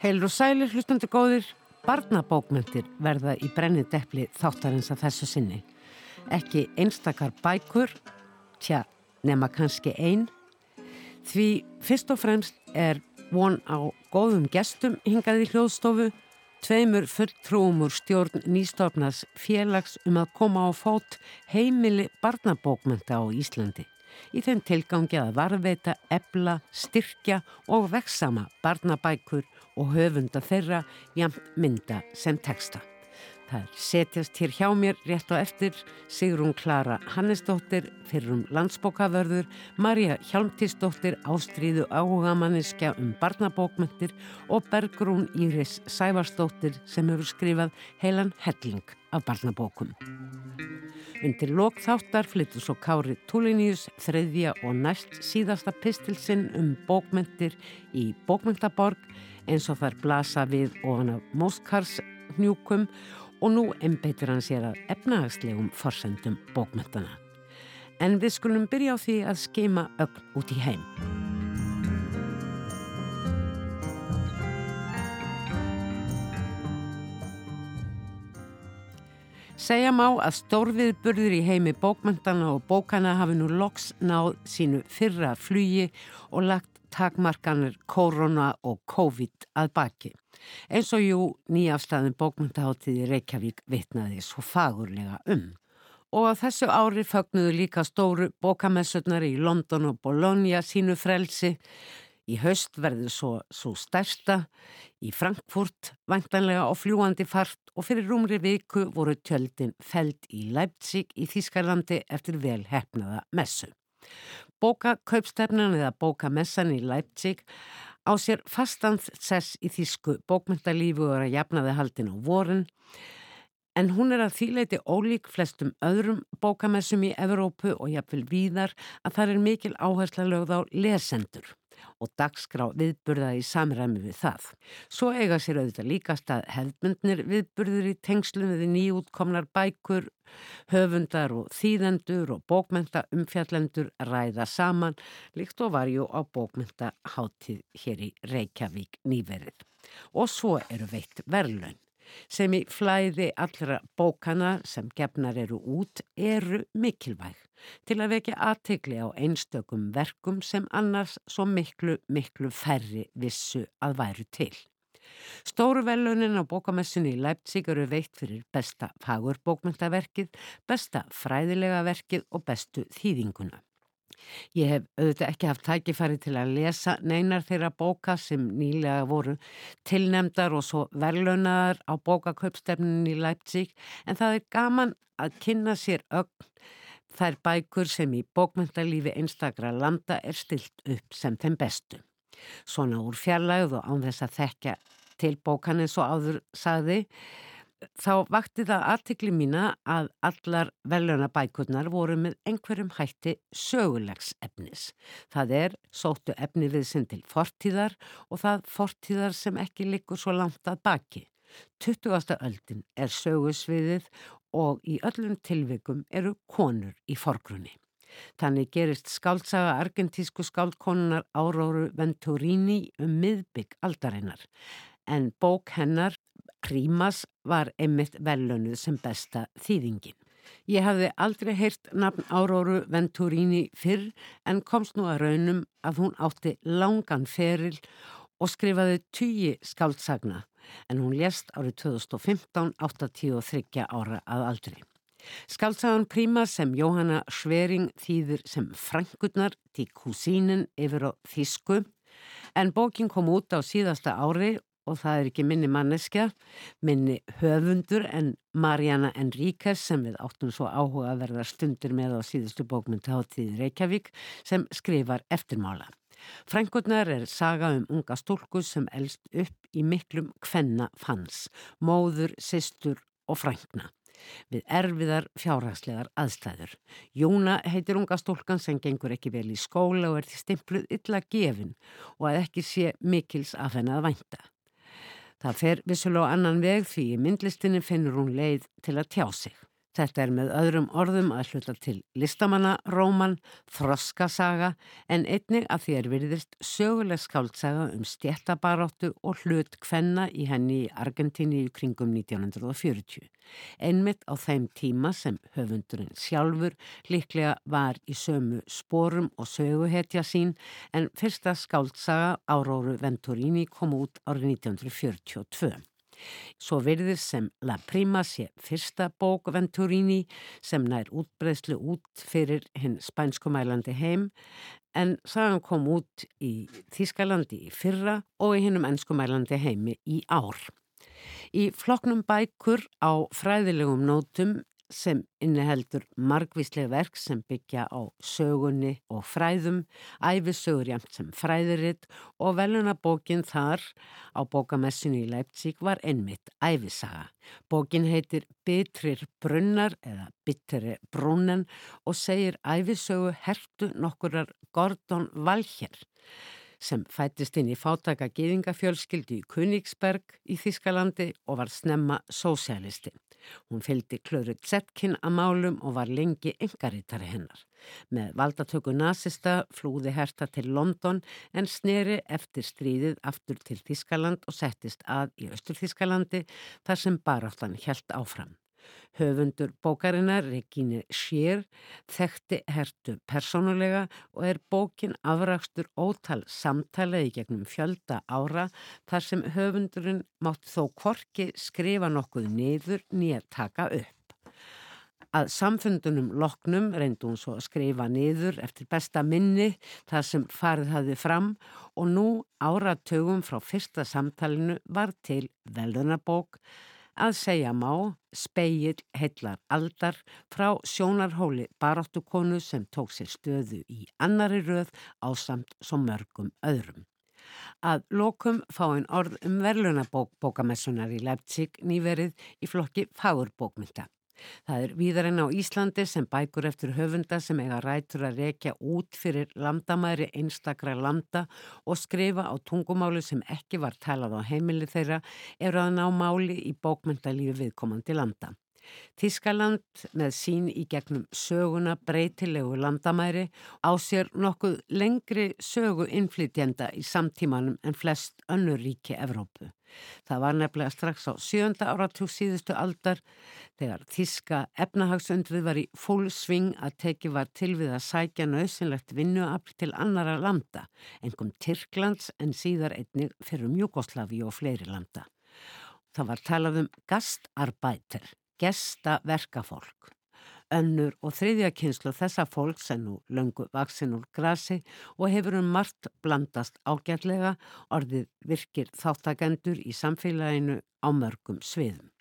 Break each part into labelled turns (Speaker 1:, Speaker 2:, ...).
Speaker 1: Heilur og sælir hlustandi góðir, barnabókmyndir verða í brenni deppli þáttarins að þessu sinni. Ekki einstakar bækur, tja, nema kannski einn. Því fyrst og fremst er von á góðum gestum hingað í hljóðstofu, tveimur fulltrúum úr stjórn nýstofnas félags um að koma á fót heimili barnabókmynda á Íslandi í þeim tilgangi að varveita, ebla, styrkja og veksama barnabækur og höfunda þeirra jamt mynda sem texta. Það er setjast hér hjá mér rétt og eftir Sigrun Klara Hannesdóttir, fyrrum landsbókavörður, Marja Hjálmtísdóttir, ástríðu áhugamanniska um barnabókmyndir og Bergrún Íris Sævarsdóttir sem hefur skrifað heilan helling af barnabókum. Undir lokþáttar flyttu svo Kári Túliníus þriðja og næst síðasta pistilsinn um bókmyndir í Bókmyndaborg eins og þar blasa við ofan af Móskars hnjúkum og nú einbeitir hann sér að efnahagslegum forsendum bókmyndana. En við skulum byrja á því að skeima öll út í heim. Segja má að stórviðburður í heimi bókmyndana og bókana hafi nú loks náð sínu fyrra flugi og lagt takmarkanir korona og COVID að baki. Eins og jú nýjafstæðin bókmyndaháttiði Reykjavík vitnaði svo fagurlega um. Og á þessu ári fögnuðu líka stóru bókamessurnar í London og Bologna sínu frelsi Í haust verður svo svo stærsta í Frankfurt, væntanlega á fljúandi fart og fyrir rúmri viku voru tjöldin feld í Leipzig í Þískarlandi eftir vel hefnaða messu. Bókakaupstefnan eða bókamessan í Leipzig á sér fastansess í Þísku bókmyndalífu og er að jafnaði haldin á vorin en hún er að þýleiti ólík flestum öðrum bókamessum í Evrópu og jafnvel víðar að það er mikil áhersla lögð á lesendur og dagskrá viðburða í samræmi við það. Svo eiga sér auðvitað líkast að hefðmyndnir viðburður í tengslum við nýjútkomnar bækur, höfundar og þýðendur og bókmynda umfjallendur ræða saman líkt og varju á bókmynda hátið hér í Reykjavík nýverið. Og svo eru veitt verðlun sem í flæði allra bókana sem gefnar eru út eru mikilvæg til að vekja aðtegli á einstökum verkum sem annars svo miklu, miklu færri vissu að væru til. Stóru velunin á bókamessunni í Leipzig eru veitt fyrir besta fagurbókmyndaverkið, besta fræðilega verkið og bestu þýðinguna. Ég hef auðvitað ekki haft tækifæri til að lesa neinar þeirra bóka sem nýlega voru tilnemdar og svo verðlaunar á bókaköpstefnin í Leipzig en það er gaman að kynna sér ögn þær bækur sem í bókmyndalífi einstakra landa er stilt upp sem þeim bestu. Svona úr fjarlægð og án þess að þekka til bókan eins og áður sagði þá vakti það aðtikli mína að allar veljónabækurnar voru með einhverjum hætti sögulegs efnis. Það er sóttu efni við sinn til fortíðar og það fortíðar sem ekki likur svo langt að baki. 20. öldin er sögusviðið og í öllum tilvikum eru konur í forgrunni. Þannig gerist skáltsaga argentísku skáltkonunar Áróru Venturini um miðbygg aldarinnar en bók hennar Prímas var einmitt velönuð sem besta þýðingin. Ég hafði aldrei heyrt nafn Áróru Venturini fyrr en komst nú að raunum að hún átti langan feril og skrifaði tugi skáldsagna en hún lést árið 2015 83 ára að aldrei. Skaldsagan Príma sem Jóhanna Svering þýðir sem frangurnar til kúsínin yfir á Þísku en bókin kom út á síðasta ári og það er ekki minni manneskja, minni höfundur en Mariana Enríquez sem við áttum svo áhuga að verða stundir með á síðustu bókmynda áttíð Reykjavík sem skrifar eftirmála. Frænkurnar er saga um unga stúlku sem elst upp í miklum kvenna fanns, móður, sýstur og frænkna við erfiðar fjárhagslegar aðstæður. Jóna heitir unga stúlkan sem gengur ekki vel í skóla og er til stimpluð illa gefin og að ekki sé mikils af henn að vænta. Það fer vissulega á annan veg því í myndlistinni finnur hún leið til að tjá sig. Þetta er með öðrum orðum að hluta til listamanna, róman, þroskasaga en einnig að því er virðist söguleg skáltsaga um stjættabaróttu og hlut kvenna í henni í Argentíni í kringum 1940. Einmitt á þeim tíma sem höfundurinn sjálfur líklega var í sömu sporum og söguhetja sín en fyrsta skáltsaga Áróru Venturini kom út árið 1942. Svo virðir sem La Prima sé fyrsta bók Venturini sem nær útbreyslu út fyrir hinn spænskumælandi heim en sagan kom út í Þískalandi í fyrra og í hinnum ennskumælandi heimi í ár. Í floknum bækur á fræðilegum nótum sem inniheldur margvíslega verk sem byggja á sögunni og fræðum, æfisögur jæmt sem fræðiritt og velunabókin þar á bókamessinu í Leipzig var einmitt æfisaga. Bókin heitir Bitrir brunnar eða Bitri brunnen og segir æfisögu hertu nokkurar Gordon Valcher sem fættist inn í fátaka geðingafjölskyldu í Königsberg í Þískalandi og var snemma sósialisti. Hún fylgdi Klöru Zetkin að málum og var lengi yngarítari hennar. Með valdatöku nazista flúði herta til London en sneri eftir stríðið aftur til Þískaland og settist að í Östur Þískalandi þar sem baráttan helt áfram. Höfundur bókarinnar, Regíni Scher, þekkti hertu persónulega og er bókin afrakstur ótal samtalaði gegnum fjölda ára þar sem höfundurinn mátti þó korki skrifa nokkuð niður nýja taka upp. Að samfundunum loknum reyndu hún svo að skrifa niður eftir besta minni þar sem farið hafði fram og nú áratögum frá fyrsta samtalinu var til velðunabók að segja má speigil heillar aldar frá sjónarhóli baróttukonu sem tók sér stöðu í annari röð á samt svo mörgum öðrum. Að lokum fá einn orð um verðlunabók bókamessunar í Leipzig nýverið í flokki fagurbókmynda. Það er víðarinn á Íslandi sem bækur eftir höfunda sem eiga rætur að rekja út fyrir landamæri einstakra landa og skrifa á tungumáli sem ekki var talað á heimili þeirra eru að ná máli í bókmyndalífi viðkomandi landa. Þískaland með sín í gegnum söguna breytilegu landamæri á sér nokkuð lengri sögu innflytjenda í samtímanum en flest önnur ríki Evrópu. Það var nefnilega strax á sjönda áratug síðustu aldar þegar Þíska efnahagsundrið var í fólksving að teki var til við að sækja nöðsynlegt vinnuafl til annara landa, engum Tyrklands en síðar einnig fyrir Mjúkoslavi og fleiri landa. Það var talað um gastarbæter gesta verkafólk. Önnur og þriðja kynslu þessa fólk sem nú löngu vaksin úr grasi og hefur um margt blandast ágætlega orðið virkir þáttagendur í samfélaginu á mörgum sviðum.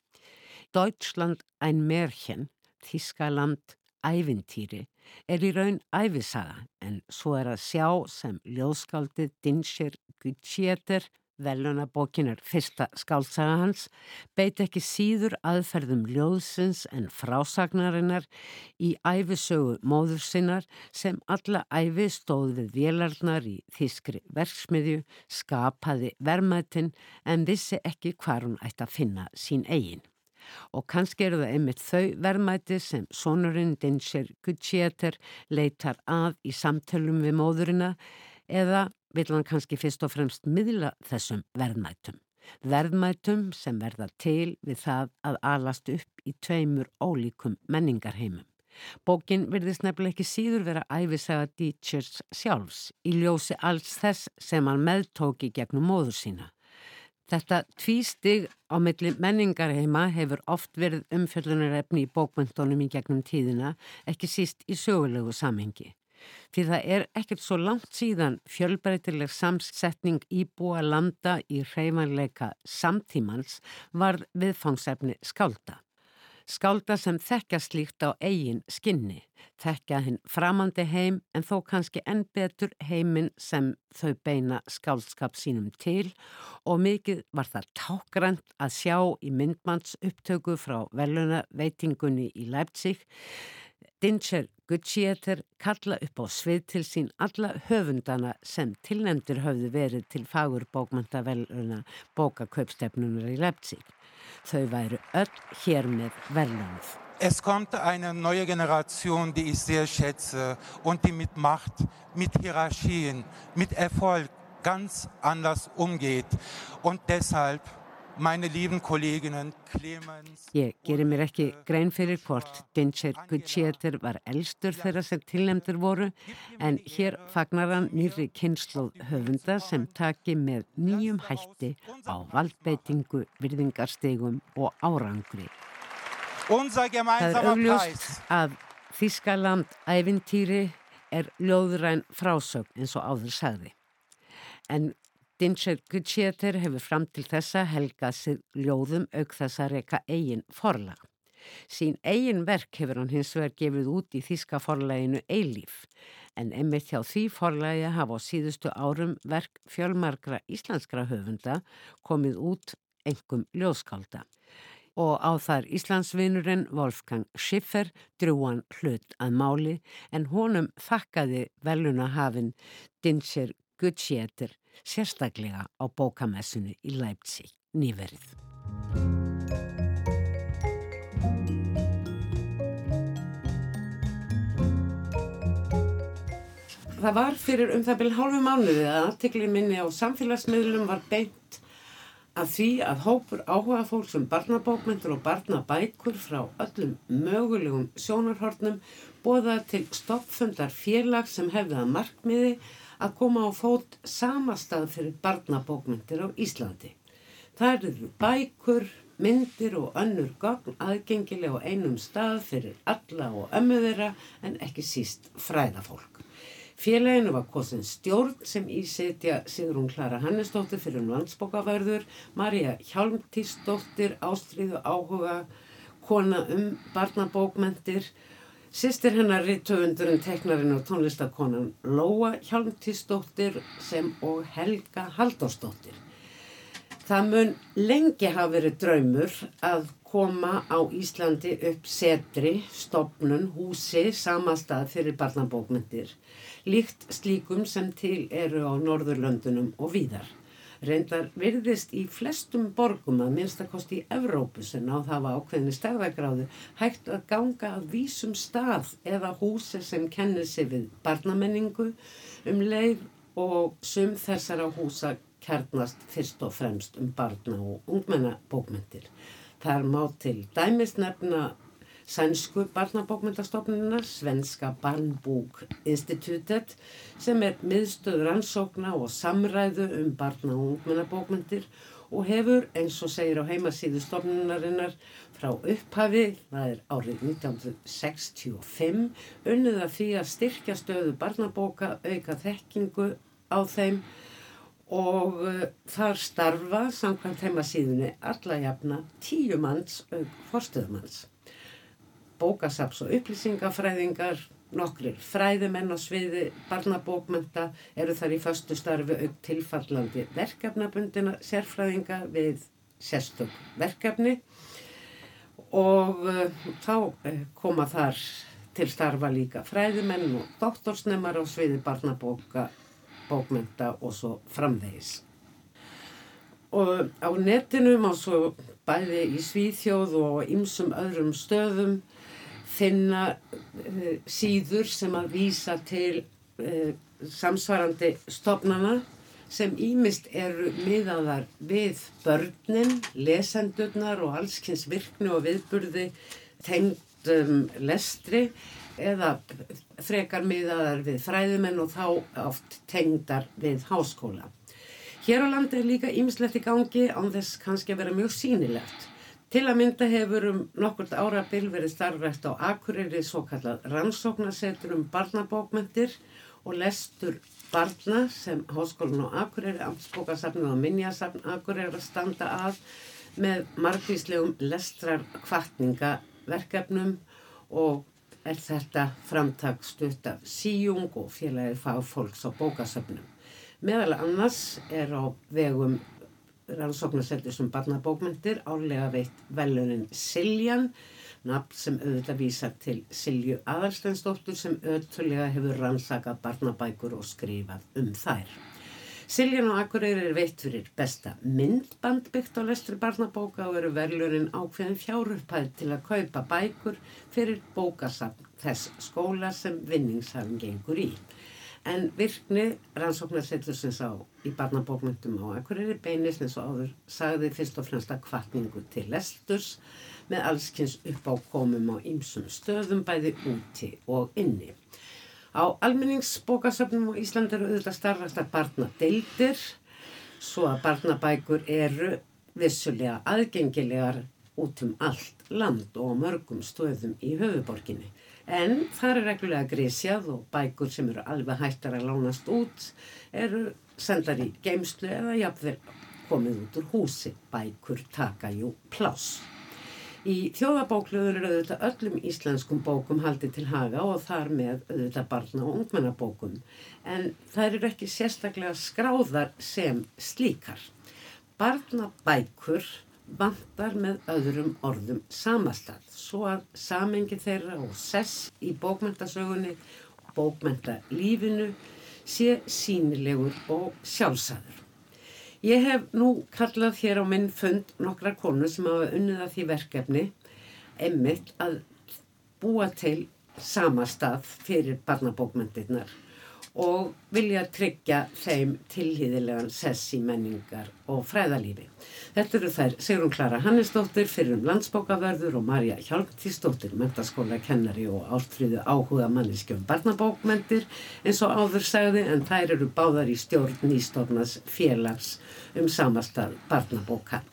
Speaker 1: Deutschland ein Märchen, Þískaland ævintýri, er í raun æfisaga en svo er að sjá sem ljóðskaldið Dinscher Gutschéter velunabókin er fyrsta skáltsaga hans, beit ekki síður aðferðum ljóðsins en frásagnarinnar í æfisögu móður sinnar sem alla æfi stóð við vélarnar í þískri verksmiðju, skapaði vermaðtinn en vissi ekki hvar hún ætti að finna sín eigin. Og kannski eru það einmitt þau verðmæti sem sonurinn Dinscher Gutschéter leitar að í samtölum við móðurina eða vil hann kannski fyrst og fremst miðla þessum verðmætum. Verðmætum sem verða til við það að alast upp í tveimur ólíkum menningarheimum. Bókin verðist nefnilega ekki síður vera æfisaga Dietzschers sjálfs í ljósi alls þess sem hann meðtóki gegnum móður sína. Þetta tvístig á milli menningarheima hefur oft verið umfjöldunarefni í bókmyndunum í gegnum tíðina, ekki síst í sögulegu samhengi. Því það er ekkert svo langt síðan fjölbreytileg samsetning íbúa landa í hreymanleika samtímans var viðfangsefni skálda. Skálda sem þekkja slíkt á eigin skinni, þekkja hinn framandi heim en þó kannski enn betur heiminn sem þau beina skáldskap sínum til og mikið var það tákgrænt að sjá í myndmanns upptöku frá veluna veitingunni í Leipzig Dinscher Gutschéter kalla upp á svið til sín alla höfundana sem tilnendur höfðu verið til fagur bókmöntaveluna bókakaupstefnunar í Leipzig. Þau væru öll hér með verðlunuð.
Speaker 2: Es kommt eine neue Generation, die ich sehr schätze und die mit Macht, mit Hierarchien, mit Erfolg ganz anders umgeht. Und deshalb meine lieben Kolleginnen Clemens
Speaker 1: Ég gerir mér ekki grein fyrir hvort Dinscher Gutsjeter var elstur þeirra sem tilnefndir voru en hér fagnar hann nýri kynslu höfunda sem taki með nýjum hætti á valdbeitingu, virðingarstegum og árangri. Það augljóst að Þískaland æfintýri er ljóðræn frásögn eins og áður sagði. En Dinscher Gutsjeter hefur fram til þessa helgað sig ljóðum auk þess að reyka eigin forlag. Sín eigin verk hefur hann hins vegar gefið út í þíska forlæginu Eilíf en einmitt hjá því forlægi hafa á síðustu árum verk fjölmarkra íslenskra höfunda komið út engum ljóðskálda og á þar Íslandsvinurinn Wolfgang Schiffer drúan hlut að máli en honum þakkaði veluna hafinn Dinscher Gutsjeter sérstaklega á bókamessinu í Leipzig nýverið. Það var fyrir um það byrjum hálfu mánuði að artikli minni á samfélagsmiðlum var beint að því að hópur áhuga fólk sem um barnabókmyndur og barnabækur frá öllum mögulegum sjónarhornum bóða til stoppfundar félag sem hefði að markmiði að koma á fót samastað fyrir barnabókmyndir á Íslandi. Það eru bækur, myndir og önnur gogn aðgengilega á einum stað fyrir alla og ömmuðera en ekki síst fræðafólk. Félaginu var kosin stjórn sem ísetja Sigrun Klara Hannesdóttir fyrir landsbókavörður, Marja Hjálmtísdóttir, ástriðu áhuga, kona um barnabókmyndir Sýstir hennar rittöfundurinn, teknarinn og tónlistakonan Lóa Hjálmtísdóttir sem og Helga Haldósdóttir. Það mun lengi hafa verið draumur að koma á Íslandi upp setri, stopnun, húsi, samastað fyrir barnabókmyndir, líkt slíkum sem til eru á Norðurlöndunum og víðar reyndar virðist í flestum borgum að minnstakosti í Evrópu sem á það var ákveðinu stærðagráðu hægt að ganga að vísum stað eða húsi sem kennir sig við barnamenningu um leið og sum þessara húsa kernast fyrst og fremst um barna og ungmennabókmyndir. Það er má til dæmisnefna sænsku barnabókmyndastofnunina, Svenska Barnbúk-institutet sem er miðstöður ansókna og samræðu um barna- og ungmennabókmyndir og hefur, eins og segir á heimasíðu stofnunarinnar, frá upphafi, það er árið 1965, unnið að því að styrkja stöðu barnabóka, auka þekkingu á þeim og uh, þar starfa samkvæmt heimasíðunni alla jafna tíu manns auk forstöðumanns bókasaps og upplýsingafræðingar, nokkrir fræðimenn á sviði barnabókmynda eru þar í fastu starfi auk tilfallandi verkefnabundina sérfræðinga við sérstök verkefni og uh, þá uh, koma þar til starfa líka fræðimenn og doktorsnemmar á sviði barnabóka, bókmynda og svo framvegis. Og á netinum á svo bæði í Svíþjóð og ymsum öðrum stöðum finna uh, síður sem að vísa til uh, samsvarandi stopnana sem ímist eru miðaðar við börnin, lesendurnar og allskynns virknu og viðburði tengd um, lestri eða frekar miðaðar við fræðumenn og þá oft tengdar við háskóla. Hér á landi er líka ímislegt í gangi án þess kannski að vera mjög sínilegt. Til að mynda hefur um nokkurt árabil verið starfrætt á Akureyri svo kallað rannsóknarsetur um barnabókmyndir og lestur barna sem Háskólinn á Akureyri, Amtsbókasafnum og Minjasafn Akureyri að standa að með margvíslegum lestrar kvartningaverkefnum og er þetta framtagsstutt af síjung og félagið fagfólks á bókasafnum. Meðal annars er á vegum rannsóknarsettur sem barnabókmyndir álega veitt velunin Siljan nafn sem auðvitað vísar til Silju Aðalsteinsdóttur sem öðtulega hefur rannsakað barnabækur og skrifað um þær. Siljan og Akureyri er veitt fyrir besta myndband byggt á lestri barnabóka og eru verðlurinn ákveðin fjárupphæð til að kaupa bækur fyrir bókasafn þess skóla sem vinningshafn gengur í. En virkni rannsóknarsettusins á í barnabókmyndum á Akureyri beinist eins og áður sagði fyrst og fremst að kvartningu til lesturs með allskynns uppákomum á ýmsum stöðum bæði úti og inni. Á almenningsbókasöfnum á Íslandi eru auðvitað starfasta barnadeildir svo að barnabækur eru vissulega aðgengilegar út um allt land og mörgum stöðum í höfuborginni. En það er reglulega grísjað og bækur sem eru alveg hættar að lánast út eru sendar í geimslu eða jafnvel komið út úr húsi. Bækur taka jú pláss. Í þjóðabókluður eru auðvitað öllum íslenskum bókum haldið til haga og þar með auðvitað barna og ungmennabókum en það eru ekki sérstaklega skráðar sem slíkar. Barnabækur vantar með öðrum orðum samastað svo að samengi þeirra og sess í bókmyndasögunni og bókmyndalífinu sé sínilegur og sjálfsæður. Ég hef nú kallað hér á minn fund nokkra konur sem hafa unnið að því verkefni emmitt að búa til sama stað fyrir barnabókmyndirnar og vilja tryggja þeim tilhýðilegan sess í menningar og fræðalífi. Þetta eru þær Sigrun Klara Hannesdóttir fyrir um landsbókavörður og Marja Hjálptíðsdóttir, mentaskóla kennari og ástriðu áhuga manniskjöfum barnabókmyndir eins og áður sagði en þær eru báðar í stjórn nýstofnas félags um samastað barnabóka.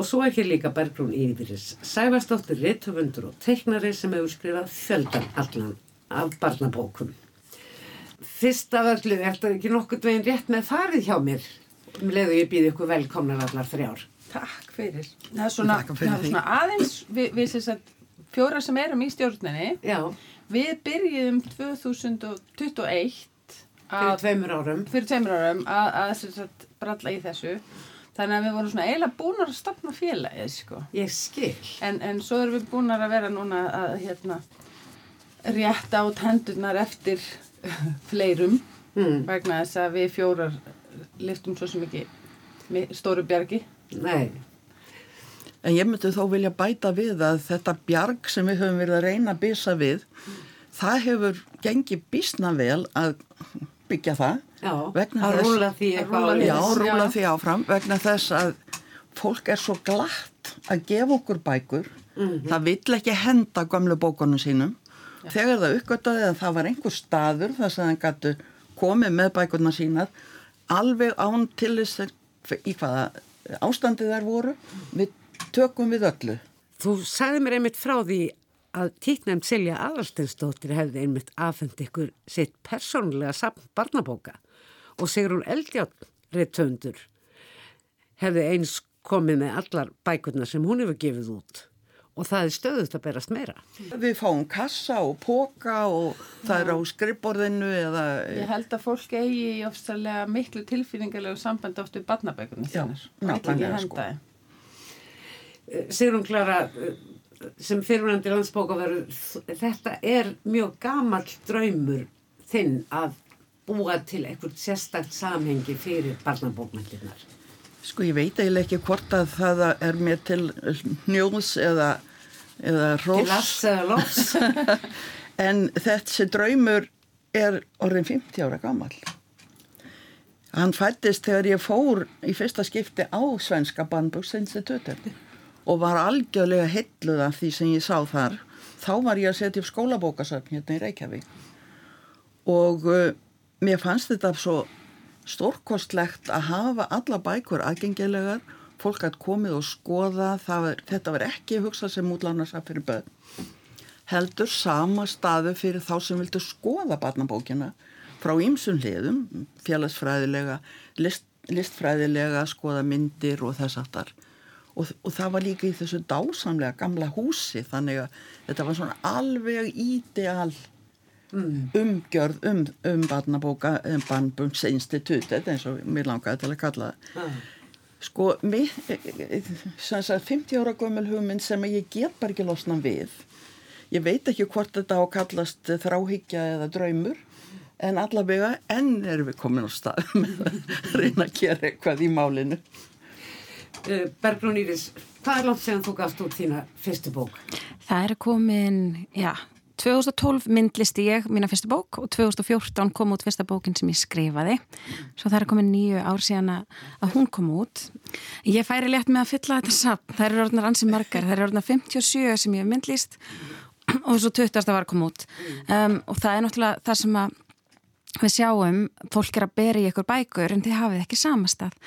Speaker 1: Og svo er hér líka Bergrún Íviris Sæfarsdóttir, réttöfundur og teiknari sem hefur skrifað fjöldan allan af barnabókum fyrst af öllu er þetta ekki nokkur veginn rétt með farið hjá mér? Um leiðu ég býði ykkur velkomnar allar þrjár.
Speaker 3: Takk fyrir. Það er svona, fyrir það er svona aðeins við, við sem sagt fjóra sem erum í stjórninni.
Speaker 1: Já.
Speaker 3: við byrjuðum 2021
Speaker 1: fyrir tveimur árum.
Speaker 3: Fyrir tveimur árum að, að sagt, bralla í þessu. Þannig að við vorum svona eiginlega búin að stopna félagið sko.
Speaker 1: ég skil.
Speaker 3: En, en svo erum við búin að vera núna að hérna rétta át hendurnar eftir fleirum mm. vegna þess að við fjórar liftum svo sem ekki stóru bjargi.
Speaker 1: Nei.
Speaker 4: En ég myndi þó vilja bæta við að þetta bjarg sem við höfum verið að reyna að byssa við það hefur gengið bísna vel að byggja það
Speaker 1: Já, að rúla því
Speaker 4: eitthvað Já, rúla því áfram vegna þess að fólk er svo glatt að gefa okkur bækur. Mm -hmm. það vill ekki henda gamlu bókunum sínum þegar það uppgöttaði að það var einhver staður þar sem það gætu komið með bækurna sínar alveg án til þess í hvaða ástandi þær voru við tökum við öllu.
Speaker 1: Þú sagði mér einmitt frá því að tíknæmt Silja Aðarstensdóttir hefði einmitt aðfend ykkur sitt persónulega samt barnabóka og segur hún eldjátt réttöndur hefði eins komið með allar bækurna sem hún hefur gefið út og það er stöðut að berast meira.
Speaker 4: Við fáum kassa og póka og það er á skrifborðinu eða...
Speaker 3: Ég held að fólk eigi í ofsalega miklu tilfinningarlegu samband oft við barnabækunum þennar. Já, náttúrulega sko.
Speaker 1: Eh, Sigrun Klara, eh, sem fyrirvændi landsbóka veru, þetta er mjög gamal draumur þinn að búa til einhvert sérstakt samhengi fyrir barnabókmyndirnar.
Speaker 4: Sko ég veit eiginlega ekki hvort að það er mér til njóðs eða, eða rós.
Speaker 1: Til alls eða lofs.
Speaker 4: en þessi draumur er orðin 50 ára gammal. Hann fættist þegar ég fór í fyrsta skipti á Svenska Bandbúksinstitutet og var algjörlega hilluð af því sem ég sá þar. Þá var ég að setja upp skólabókasöfn hérna í Reykjavík og uh, mér fannst þetta svo stórkostlegt að hafa alla bækur aðgengilegar, fólk að komið og skoða, var, þetta var ekki hugsað sem útlánarsaf fyrir börn. Heldur sama staðu fyrir þá sem vildu skoða barnabókina. Frá ýmsum hliðum félagsfræðilega, list, listfræðilega skoða myndir og þess aftar og, og það var líka í þessu dásamlega gamla húsi. Þannig að þetta var svona alveg ídeal mm. umgjörð um, um barnabóka um barnbungsinstitutet eins og mér langaði til að kalla það ah. sko mér, 50 ára gömul hugmynd sem ég get bara ekki losna við ég veit ekki hvort þetta á kallast þráhyggja eða draumur en allavega enn erum við komin á stað með að reyna að gera eitthvað í málinu.
Speaker 1: Bergrún Íris, hvað er langt segðan þú gafst út þína fyrstu bók?
Speaker 5: Það er komin, já, 2012 myndlisti ég mína fyrstu bók og 2014 kom út fyrsta bókin sem ég skrifaði. Svo það er komin nýju ár síðan að hún kom út. Ég færi létt með að fylla þetta samt. Það eru orðnar ansið margar. Það eru orðnar 57 sem ég hef myndlist og svo 20. var kom út. Um, og það er náttúrulega það sem að við sjáum, fólk er að bera í ykkur bækur en þið hafið ekki samastað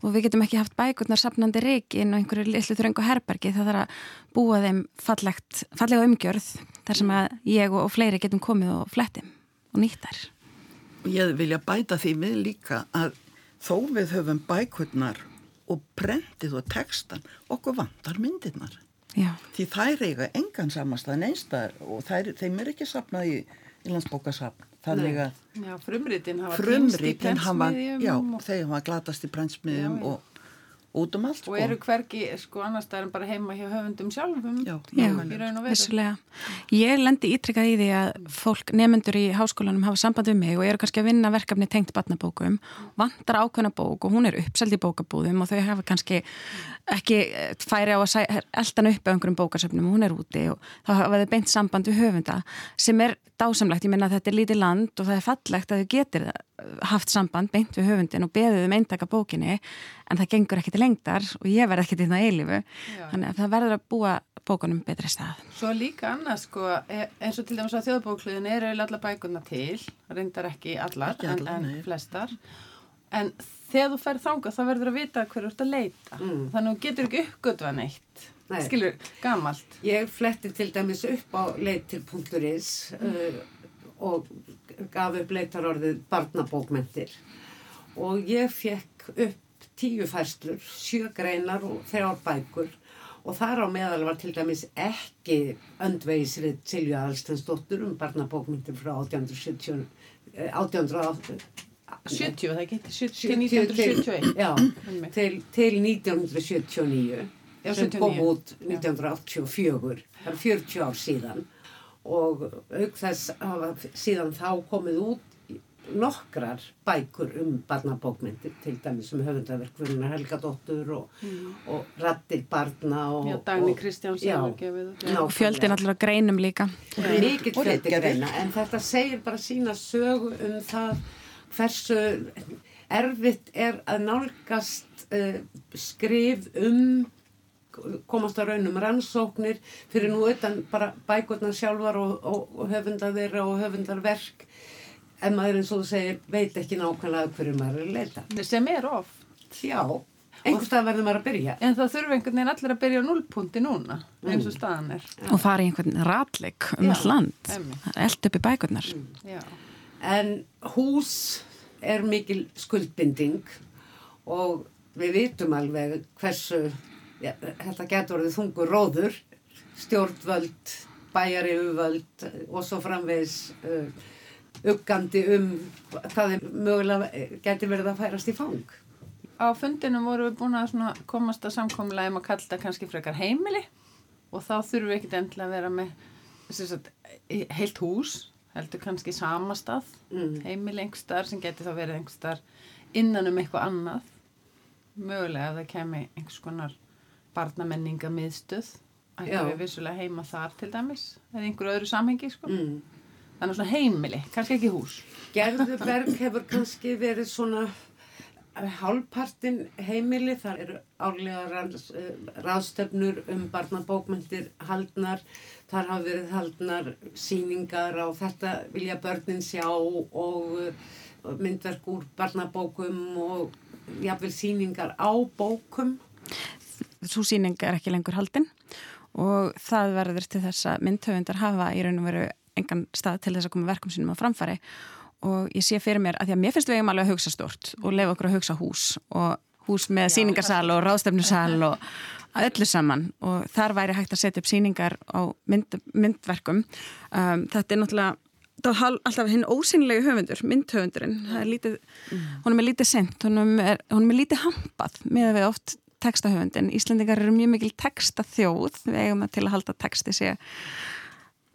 Speaker 5: og við getum ekki haft bækurnar sapnandi reikin og einhverju lillu þröngu herbergi það þarf að búa þeim fallegt, fallega umgjörð þar sem að ég og fleiri getum komið og flettim og nýttar.
Speaker 4: Ég vilja bæta því við líka að þó við höfum bækurnar og brendið og textan, okkur vantar myndirnar.
Speaker 5: Já.
Speaker 4: Því þær eiga engan samastað neinstar og þær, þeim er ekki sapnað í, í landsbókasapn þannig að
Speaker 3: Já, frumritin hafa
Speaker 4: frumritin hafa, já,
Speaker 3: og,
Speaker 4: þeir hafa glatast í
Speaker 3: já.
Speaker 4: og út um allt
Speaker 3: og
Speaker 4: sko.
Speaker 3: eru hvergi, sko, annars það er bara heima hjá höfundum sjálfum
Speaker 4: Já,
Speaker 5: Já,
Speaker 3: í raun og veru.
Speaker 5: vissulega. Ég lendi ítrykkað í því að fólk, nefnendur í háskólanum hafa samband við mig og eru kannski að vinna verkefni tengt batnabókum, vantar ákveðna bók og hún er uppseld í bókabúðum og þau hafa kannski ekki eh, færi á að eldan upp á einhverjum bókasöfnum og hún er úti og þá hafa þau beint samband við höfunda sem er dásamlegt, ég menna að þetta er lítið land og það er fallegt að þau getur haft samband beint við höfundin og beðið um eintaka bókinni en það gengur ekki til lengdar og ég verð ekki til það eilifu þannig að það verður að búa bókunum betri stað.
Speaker 3: Svo líka annars, sko, e- eins og til dæmis á þjóðbókluðin eru allar bækurna til, reyndar ekki allar,
Speaker 4: Ekki allar,
Speaker 3: en, en flestar. En þegar þú ferð þangað þá verður að vita hverju þú ert að leita.
Speaker 1: Mm.
Speaker 3: Þannig að þú getur ekki uppgötvað neitt.
Speaker 1: Nei.
Speaker 3: Skilur, gamalt.
Speaker 1: Ég fletti til dæmis upp á leitir.is uh, og gaf upp leitarorðið barnabókmentir og ég fekk upp tíu færslur, sjö greinar og þrjár bækur og þar á meðal var til dæmis ekki öndvegisrið Silju Aðalstensdóttur um barnabókmentir frá 1870, eh, 1880
Speaker 3: 70, það ekki? 70,
Speaker 1: 70
Speaker 3: 1971.
Speaker 1: Já, til, til 1979
Speaker 3: Já,
Speaker 1: sem
Speaker 3: 79.
Speaker 1: kom út 1984 það er 40 ár síðan og auk þess hafa síðan þá komið út nokkrar bækur um barnabókmyndir til dæmis um höfundaverkvörunar Helgadóttur og, og Rattir barna og,
Speaker 3: Já, Dagný
Speaker 1: og-
Speaker 3: Kristjáns
Speaker 1: Já,
Speaker 3: hefur gefið út.
Speaker 1: nákvæmlega.
Speaker 5: Og fjöldin allir að greinum líka.
Speaker 1: mikill
Speaker 4: Og
Speaker 1: fjöldi
Speaker 4: ritgerðir.
Speaker 1: greina en þetta segir bara sína sögu um það hversu erfitt er að nálgast uh, skrif um komast að raunum rannsóknir fyrir nú utan bara bækurnar sjálfar og, og, og höfundar þeirra og höfundarverk en maður eins og þú segir veit ekki nákvæmlega hverju maður er að leita
Speaker 3: Sem er of.
Speaker 1: já, einhverstað verður maður að byrja
Speaker 3: En það þurfa einhvern veginn allir að byrja á núlpunti núna, eins og staðan er.
Speaker 5: Og fara í einhvern ratleik um all land.
Speaker 3: einmitt.
Speaker 5: Eld upp í bækurnar.
Speaker 3: Já.
Speaker 1: En hús er mikil skuldbinding og við vitum alveg hversu, þetta getur orðið þungur róður, stjórnvöld, bæjari uvöld og svo framvegis uh, uggandi um hvað mögulega getur verið að færast í fang.
Speaker 3: Á fundinum vorum við búin að komast að samkomlega um að kalla þetta kannski frekar heimili og þá þurfum við ekkit endilega að vera með sagt, heilt hús, heldur kannski samastað,
Speaker 1: Mm.
Speaker 3: heimili einhverstaðar sem geti þá verið einhverstaðar innan um eitthvað annað. Mögulega að það kemi einhvers konar barnamenninga miðstöð, ætti
Speaker 1: Já.
Speaker 3: við vissulega heima þar til dæmis, eða einhverju öðru samhengi, sko.
Speaker 1: Mm.
Speaker 3: Þannig svona heimili, kannski ekki hús.
Speaker 1: Gerðuberg hefur kannski verið svona hálfpartin heimili, þar eru ranns- eh, ráðstefnur um barnabókmyndir haldnar, þar hafa verið haldnar síningar á þetta vilja börnin sjá og eh, myndverk úr barnabókum og jafnvel síningar á bókum.
Speaker 5: Svo síning er ekki lengur haldin og það verður til þess að myndhöfundar hafa í raun og veru engan stað til þess að koma verkum sínum á framfæri. Og ég sé fyrir mér að því að mér finnst við eigum alveg að hugsa stort og lefa okkur að hugsa hús og hús með
Speaker 1: Já,
Speaker 5: síningarsal og ráðstefnusal og öllu saman. Og þar væri hægt að setja upp síningar á mynd, myndverkum. Um, þetta er náttúrulega alltaf hinn ósynlegi höfundur, myndhöfundurinn. Það er lítið, honum er lítið sent honum er, honum er lítið hampað með að við oft textahöfundin, Íslandingar eru mjög mikil textaþjóð, við eigum að til að halda texti sé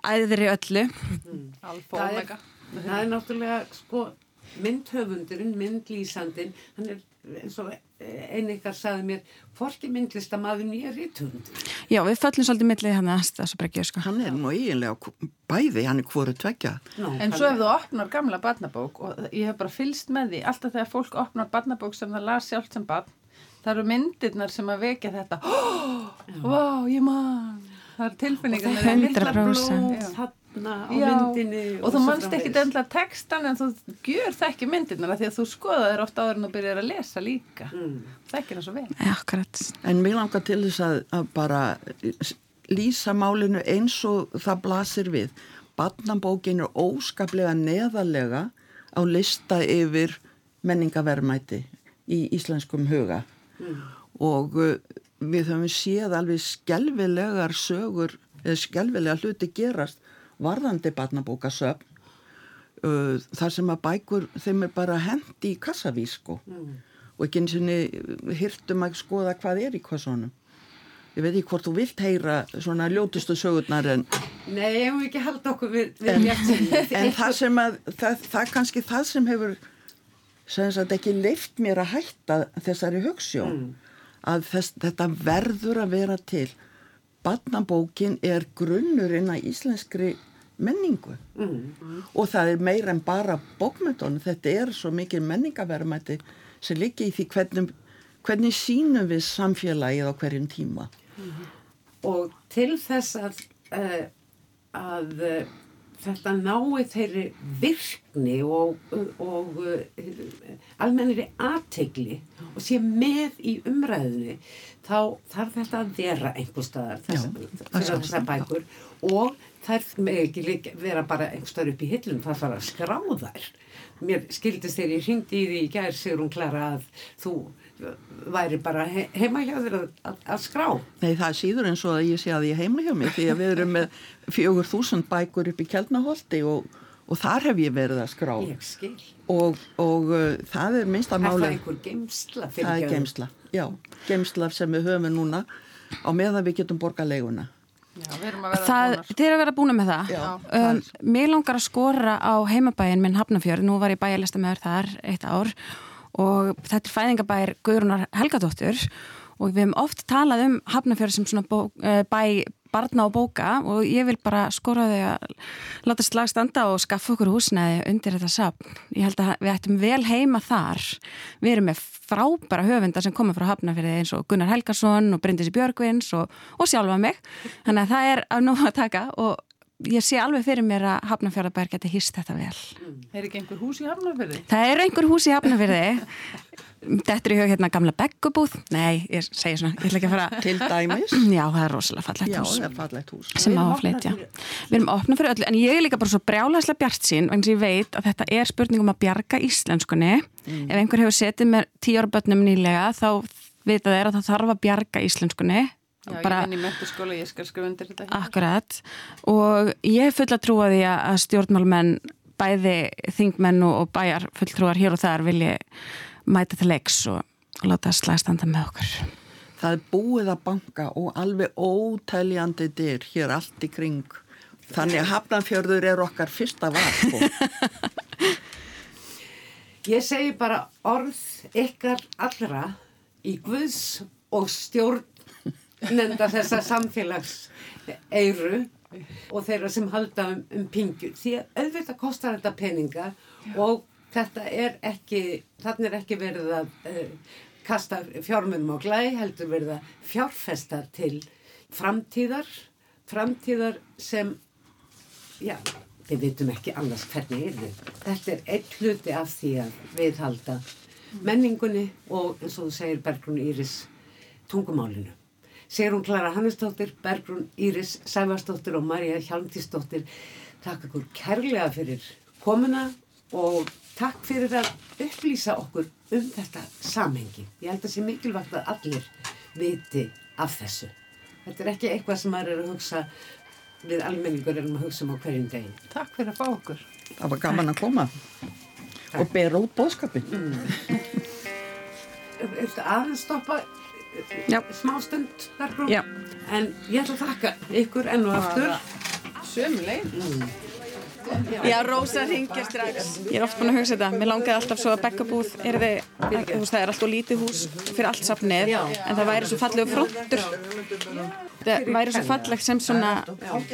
Speaker 5: æðri öllu
Speaker 3: Alfa
Speaker 1: Það er-
Speaker 3: omega.
Speaker 1: það er náttúrulega sko myndhöfundurinn, myndlýsandinn, hann er eins og einn ykkar sagði mér, forki myndlistamæður nýja rítuhund.
Speaker 5: Já, við föllum svolítið millið hann að þessu breggju, sko.
Speaker 4: Hann er nú eiginlega bæði, hann er hvoru tvekja.
Speaker 3: No, en svo ef þú opnar gamla barnabók og ég hef bara fylst með því, alltaf þegar fólk opnar barnabók sem það las sjálft sem barn, það eru myndirnar sem að vekja þetta, oh, wow, ég man, það eru tilfinningar.
Speaker 5: Og það er 100%
Speaker 1: þarna á Já, myndinni
Speaker 3: og, og þú mannst ekki endla textan en þú gjör það ekki myndinna því að þú skoða þér ofta áður en þú byrjar að lesa líka. Mm. það ekki það svo vel.
Speaker 5: Akkurat.
Speaker 4: En mér langar til þess að, að bara lýsa málinu eins og það blasir við. Barnabókin er óskaplega neðalega á lista yfir menningavermæti í íslenskum huga mm. og uh, við höfum séð alveg skjálfilegar sögur eða skjálfilega hluti gerast varðandi barnabókasöfn uh, þar sem að bækur þeim er bara hendi í kassavísko mm. og ekki eins og hirtum að skoða hvað er í kassunum ég veit ekki hvort þú vilt heyra svona ljótustu sögurnar en
Speaker 1: Nei, ég hef ekki haldið okkur við, við
Speaker 4: en, en það sem að það, það kannski það sem hefur sem sagt ekki leift mér að hætta þessari hugssjón mm. að þess, þetta verður að vera til. Barnabókin er grunnurinn að íslenskri menningu. Mm, og það er meira en bara bókmyndunum, þetta er svo mikið menningaverðmætti sem líka í því hvernig, hvernig sínum við samfélagið á hverjum tíma. Mm.
Speaker 1: og til þess að, uh, að uh, þetta nái þeirri virkni og, og uh, almenniri aðtegli og sé með í umræðinu þá þarf þetta að vera einhver staðar þessar þessa bækur og þær með ekki vera bara einhver staðar upp í hillum það þarf að skrá þær. Mér skildist þegar ég ringdi í því í gær sigur hún klara að þú væri bara he heima hjá þér að, að, skrá.
Speaker 4: Nei það er síður eins og að ég sé að ég heima hjá mig því að við erum með fjögur þúsund bækur upp í Kjeldnaholti og, og þar hef ég verið að skrá. Og, og uh, það er minnst að máli
Speaker 1: Er það einhver geimsla?
Speaker 4: Það er geimsla, já, geimsla sem við höfum núna á meðan við getum borga leiguna.
Speaker 5: Já, það, þið er að vera búin með það, Já, um, mér langar að skora á heimabæin minn Hafnafjörð, nú var ég bæjarlista með þar eitt ár og þetta er fæðingabær Guðrunar Helgadóttur og við hefum oft talað um Hafnafjörð sem svona bó, uh, bæ barna og bóka og ég vil bara skora þig að láta slag standa og skaffa okkur húsnæði undir þetta sapn. Ég held að við ættum vel heima þar. Við erum með frábæra höfundar sem koma frá Hafnafjörði eins og Gunnar Helgason og Bryndisi Björgvins og, og sjálfa mig. Þannig að það er að nú að taka og ég sé alveg fyrir mér að Hafnarfjörðabær geti hýst þetta vel.
Speaker 3: Er ekki einhver hús í Hafnarfjörði?
Speaker 5: Það er einhver hús í Hafnarfjörði. Þetta er í hug hérna gamla beggubúð. Nei, ég segi svona, ég ætla ekki að fara.
Speaker 4: Til dæmis?
Speaker 5: Já, það er rosalega fallegt hús.
Speaker 4: Já, það er fallegt hús.
Speaker 5: Sem á að flytja. Við erum opnað fyrir öllu, en ég er líka bara svo brjálæslega bjart sín, en ég veit að þetta er spurning um að bjarga íslenskunni. Mm. Ef einhver hefur setið með tíu
Speaker 3: Já, bara, ég vinn í mörgurskóla, ég skal skrifa undir þetta.
Speaker 5: Akkurat, og ég er full að trúa því að stjórnmálmenn, bæði þingmenn og bæjar fulltrúar hér og þar vilji mæta til leiks og, og láta slagstanda með okkur.
Speaker 4: Það er búið að banka og alveg ótæljandi dyr hér allt í kring. Þannig að Hafnarfjörður er okkar fyrsta varf.
Speaker 1: ég segi bara orð ykkar allra í Guðs og stjórn nefnda þessa samfélagseiru og þeirra sem halda um, um pingjur því að auðvitað kostar þetta peninga Já. og þetta er ekki þannig er ekki verið að uh, kasta fjármunum á glæ heldur verið að fjárfesta til framtíðar framtíðar sem já, við vitum ekki annars hvernig er þetta þetta er einn hluti af því að viðhalda menningunni og eins og þú segir Bergrun Íris tungumálinu Sigrun Klara Hannesdóttir, Bergrun Íris Sæfarsdóttir og Marja Hjalmtísdóttir takk okkur kærlega fyrir komuna og takk fyrir að upplýsa okkur um þetta samhengi. Ég held að það sé mikilvægt að allir viti af þessu. Þetta er ekki eitthvað sem maður er að hugsa við almenningur erum að hugsa um á hverjum degin.
Speaker 3: Takk fyrir að fá okkur.
Speaker 4: Það var gaman að koma takk. og bera út bóðskapin. Mm.
Speaker 1: Aðeins stoppa smástund en ég ætla að þakka ykkur enn og aftur
Speaker 3: Sömuleið mm.
Speaker 5: Já, Rósa ringir strax. Ég er oft búin að hugsa þetta. Mér langiði alltaf svo að bekkabúð er þið, það er alltaf lítið hús fyrir allt safnið, en það væri svo fallegu frontur. Það væri svo fallegt sem svona,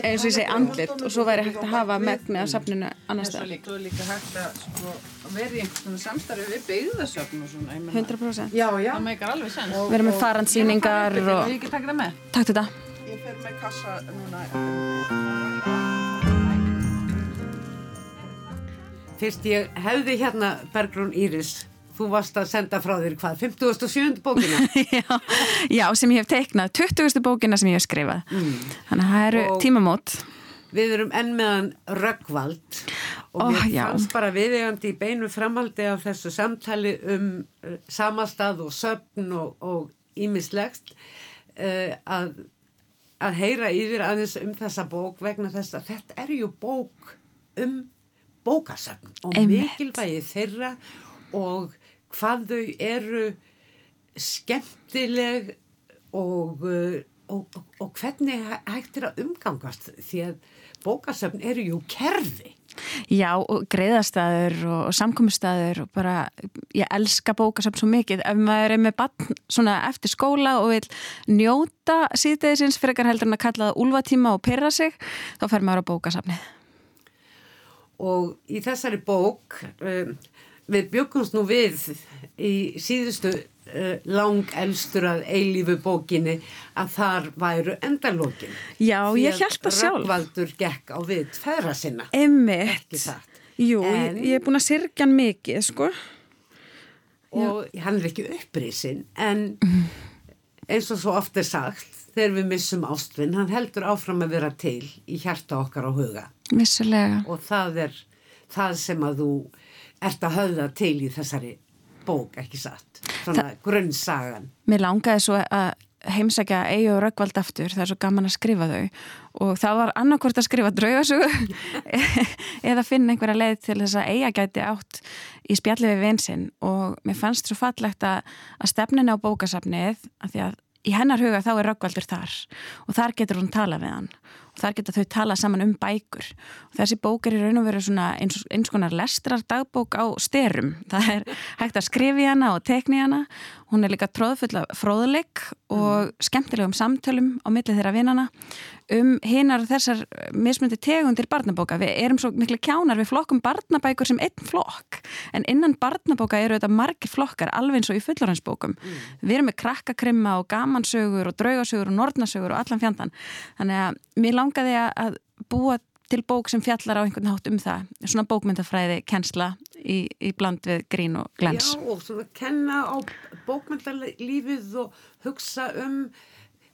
Speaker 5: eins og ég segi, andlit og svo væri hægt að hafa megnið af safninu annars
Speaker 3: það. Svo er líka hægt að sko, vera í einhvern samstarfi við byggðasöfn og svona.
Speaker 5: 100%.
Speaker 3: Já, já. Það meikar alveg sens.
Speaker 5: Við erum með farandsýningar og...
Speaker 3: Við ekki taka það með?
Speaker 5: Takk þetta.
Speaker 4: Ég fer með kassa núna.
Speaker 1: Fyrst ég hefði hérna Bergrún Íris þú varst að senda frá þér hvað, 57. bókina?
Speaker 5: já, já, sem ég hef teiknað 20. bókina sem ég hef skrifað mm. þannig að það eru og tímamót
Speaker 1: Við erum enn meðan Röggvald og
Speaker 5: oh,
Speaker 1: við fannst bara viðegandi í beinu framaldi af þessu samtali um uh, samastað og söfn og ímislegt uh, að, að heyra yfir aðeins um þessa bók vegna þess að þetta er ju bók um bókasöfn og mikilvægi þeirra og hvað þau eru skemmtileg og, uh, og, og, og hvernig hægt er að umgangast því að bókasöfn eru jú kerfi.
Speaker 5: Já og greiðastæður og samkominnstæður og bara ég elska bókasöfn svo mikið ef maður er með bann svona eftir skóla og vil njóta síðdegisins fyrir heldur en að kalla það úlvatíma og pyrra sig þá fer maður á bókasöfnið.
Speaker 1: Og í þessari bók um, við byggumst nú við í síðustu uh, lang elstur að eilífu bókinni að þar væru endalókin.
Speaker 5: Já, Því ég held það sjálf.
Speaker 1: Rökkvaldur gekk á við feðra sinna.
Speaker 5: Emmitt. Jú, en, ég, er búin að sirkja hann mikið, sko.
Speaker 1: Og Já. hann er ekki upprísin, en eins og svo oft er sagt, þegar við missum ástvinn, hann heldur áfram að vera til í hjarta okkar á huga.
Speaker 5: Vissulega.
Speaker 1: Og það er það sem að þú ert að höfða til í þessari bók, ekki satt? Svona grunnsagan.
Speaker 5: Mér langaði svo að heimsækja eigi og röggvald aftur, það er svo gaman að skrifa þau og það var annarkvort að skrifa draugasögu eða finna einhverja leið til þess að eiga gæti átt í spjalli við vinsinn og mér fannst svo fallegt að, að stefnina á bókasafnið að því að í hennar huga þá er röggvaldur þar og þar getur hún tala við hann þar getur þau tala saman um bækur og þessi bók er í raun og veru eins, eins konar lestrar dagbók á styrum það er hægt að skrifi hana og tekni hana hún er líka tróðfull af fróðuleik og mm. skemmtilegum samtölum á milli þeirra vinnana um hinnar þessar mismundi tegundir barnabóka. Við erum svo miklu kjánar við flokkum barnabækur sem einn flokk en innan barnabóka eru þetta margir flokkar alveg eins og í fullorhansbókum. Mm. Við erum með krakkakrimma og gamansögur og draugasögur og nortnasögur og allan fjandan. Þannig að mér langaði að búa til bók sem fjallar á einhvern hátt um það. Svona bókmyndafræði kennsla í, í bland við grín og glens.
Speaker 1: Já og svona kenna á bókmyndalífið og hugsa um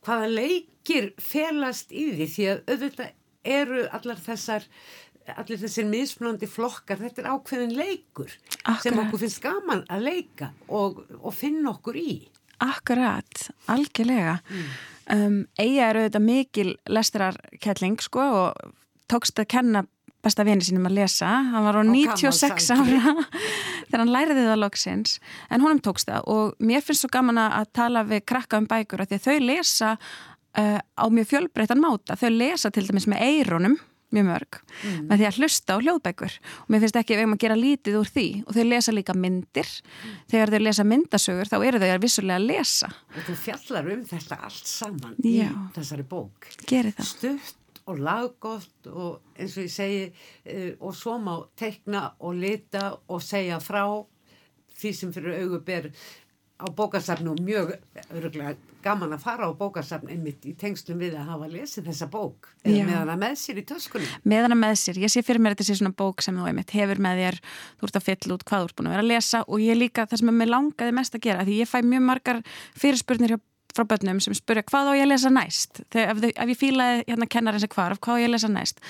Speaker 1: hvaða leikir felast í því því að auðvitað eru allar þessar allir þessir mismunandi flokkar þetta er ákveðin leikur Akkurat. sem okkur finnst gaman að leika og, og finna okkur í
Speaker 5: Akkurat, algjörlega. Mm. um, Eiga eru auðvitað mikil lesturarkelling sko og tókst að kenna besta vini sínum að lesa. Hann var á og 96 ára þegar hann læriði það loksins en honum tókst það. Og mér finnst svo gaman að tala við krakka um bækur að því að þau lesa uh, á mjög fjölbreytan máta. Þau lesa til dæmis með eironum mjög mörg, mm. með því að hlusta á hljóðbækur. Og mér finnst ekki að við erum að gera lítið úr því. Og þau lesa líka myndir. Mm. þegar þau lesa myndasögur þá eru þau að vissulega að lesa.
Speaker 1: Og þú fjallar um þetta allt saman Já. í þessari bók. Stutt og laggótt og eins og ég segi uh, og svo má tekna og lita og segja frá því sem fyrir auguber á bókasafnu og mjög öruglega gaman að fara á bókasafn einmitt í tengslum við að hafa lesið þessa bók. Eða með hana með sér í töskunni
Speaker 5: með hana með sér, ég sé fyrir mér þetta sé svona bók sem þú einmitt hefur með þér. Þú ert að fylla út hvað þú ert búin að vera að lesa og ég líka það sem með langaði mest að gera því ég fæ mjög margar fyrirspurnir hjá frá börnum sem spurja hvað á ég að lesa næst? Þegar, ef, ef ég fílaði hérna kennarins að hvarf hvað á ég að lesa næst?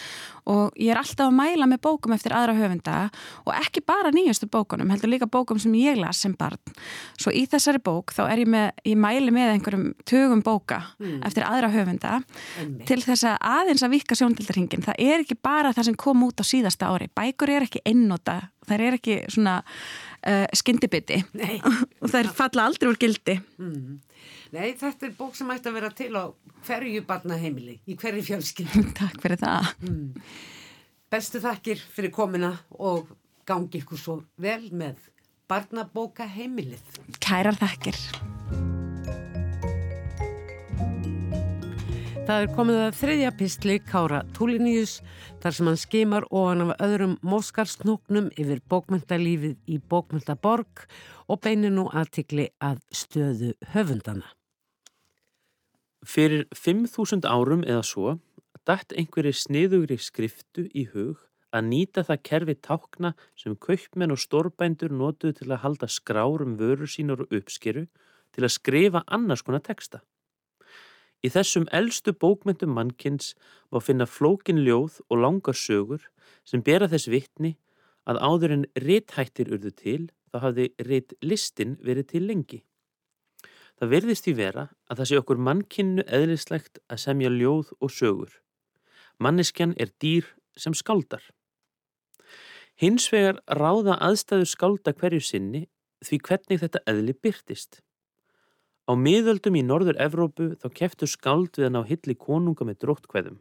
Speaker 5: Og ég er alltaf að mæla með bókum eftir aðra höfunda og ekki bara nýjastu bókunum heldur líka bókum sem ég las sem barn. Svo í þessari bók þá er ég með ég mæli með einhverjum tögum bóka mm. eftir aðra höfunda mm. til þess að aðeins að vika sjóndildarhingin það er ekki bara það sem kom út á síðasta ári. Bækur er ekki einnota það er ekki svona uh, skyndibiti. Og það er falla aldrei úr gildi. Mm.
Speaker 1: Nei, þetta er bók sem ætti að vera til á hverju barnaheimili, í hverju fjölskyld.
Speaker 5: Takk fyrir það. Mm.
Speaker 1: Bestu þakkir fyrir komina og gangi ykkur svo vel með barnabóka heimilið.
Speaker 5: Kærar þakkir.
Speaker 1: Það er komið að þriðja pistli Kára Túliníus þar sem hann skimar ofan af öðrum móskarsnóknum yfir bókmyndalífið í bókmyndaborg og beinir nú aðtikli að stöðu höfundana.
Speaker 6: Fyrir 5.000 árum eða svo dætt einhverju sniðugri skriftu í hug að nýta það kerfi tákna sem kaupmenn og stórbændur notuðu til að halda skrárum vörur sínar og uppskeru til að skrifa annars konar texta. Í þessum eldstu bókmyndum mannkins má finna flókin ljóð og langar sögur sem bera þess vittni að áður en rétthættir urðu til þá hafði rétt listin verið til lengi. Það verðist því vera að það sé okkur mannkinnu eðlislegt að semja ljóð og sögur. Manneskjan er dýr sem skaldar. Hins vegar ráða aðstæður skálda hverju sinni því hvernig þetta eðli byrtist. Á miðöldum í norður Evrópu þá keftu skáld við að ná hilli konunga með dróttkveðum.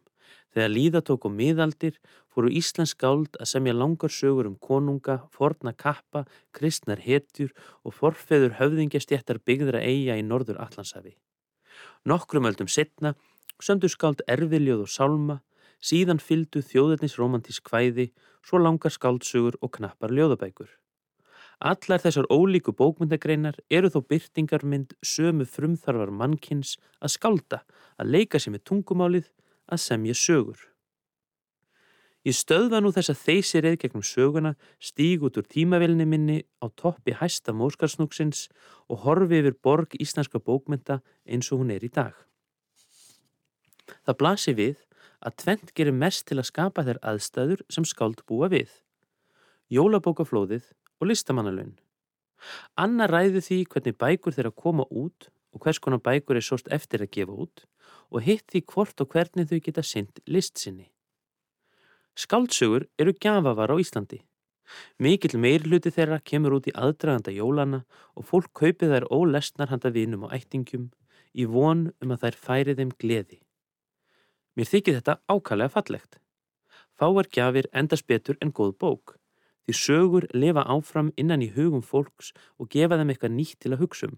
Speaker 6: Þegar líðatók og miðaldir fóru Íslands skáld að semja langar sögur um konunga, forna kappa, kristnar hetjur og forfeður höfðingjastjættar byggðra eiga í norður Allansafi. Nokkrum öldum setna sömdu skáld erfiljóð og sálma Síðan fyldu þjóðetnis romantísk hvæði, svo langar skáltsugur og knappar ljóðabækur. Allar þessar ólíku bókmyndagreinar eru þó byrtingarmynd sömu frumþarfar mannkins að skálda, að leika sér með tungumálið, að semja sögur. Ég stöðva nú þess að þeysir eða gegnum söguna, stíg út úr tímavelni minni á toppi hæsta móskarsnúksins og horfi yfir borg íslenska bókmynda eins og hún er í dag. Það blasi við að tvent gerir mest til að skapa þær aðstæður sem skáld búa við. Jólabókaflóðið og listamannalun. Anna ræði því hvernig bækur þeirra koma út og hvers konar bækur er sóst eftir að gefa út og hitt því hvort og hvernig þau geta synd listsinni. Skáldsögur eru gjafavar á Íslandi. Mikill meirluti þeirra kemur út í aðdraganda jólana og fólk kaupið þær ólestnar handa vinum og ættingum í von um að þær færi þeim gleði. Mér þykir þetta ákallega fallegt. Fáar gjafir endast betur en góð bók. Því sögur lifa áfram innan í hugum fólks og gefa þeim eitthvað nýtt til að hugsa um.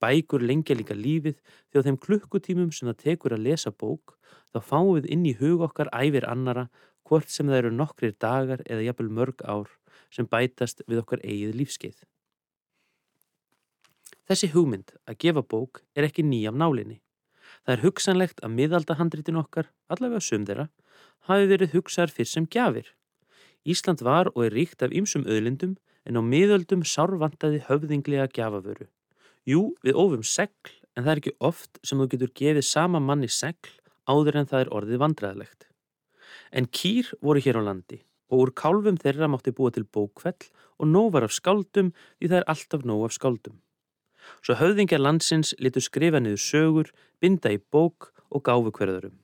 Speaker 6: Bækur lengja líka lífið því á þeim klukkutímum sem það tekur að lesa bók þá fáum við inn í hug okkar æfir annara hvort sem það eru nokkrir dagar eða jafnvel mörg ár sem bætast við okkar eigið lífskeið. Þessi hugmynd að gefa bók er ekki nýjam nálinni. Það er hugsanlegt að miðaldahandritin okkar, allavega sum þeirra, hafi verið hugsaðar fyrst sem gjafir. Ísland var og er ríkt af ýmsum öðlindum en á miðöldum sárvandaði höfðinglega gjafavöru. Jú, við ofum segl en það er ekki oft sem þú getur gefið sama manni segl áður en það er orðið vandræðilegt. En kýr voru hér á landi og úr kálfum þeirra mátti búa til bókvell og nóvar af skáldum því það er alltaf nóg af skáldum. Svo höfðingjar landsins litur skrifa niður sögur, binda í bók og gáfu hverðurum.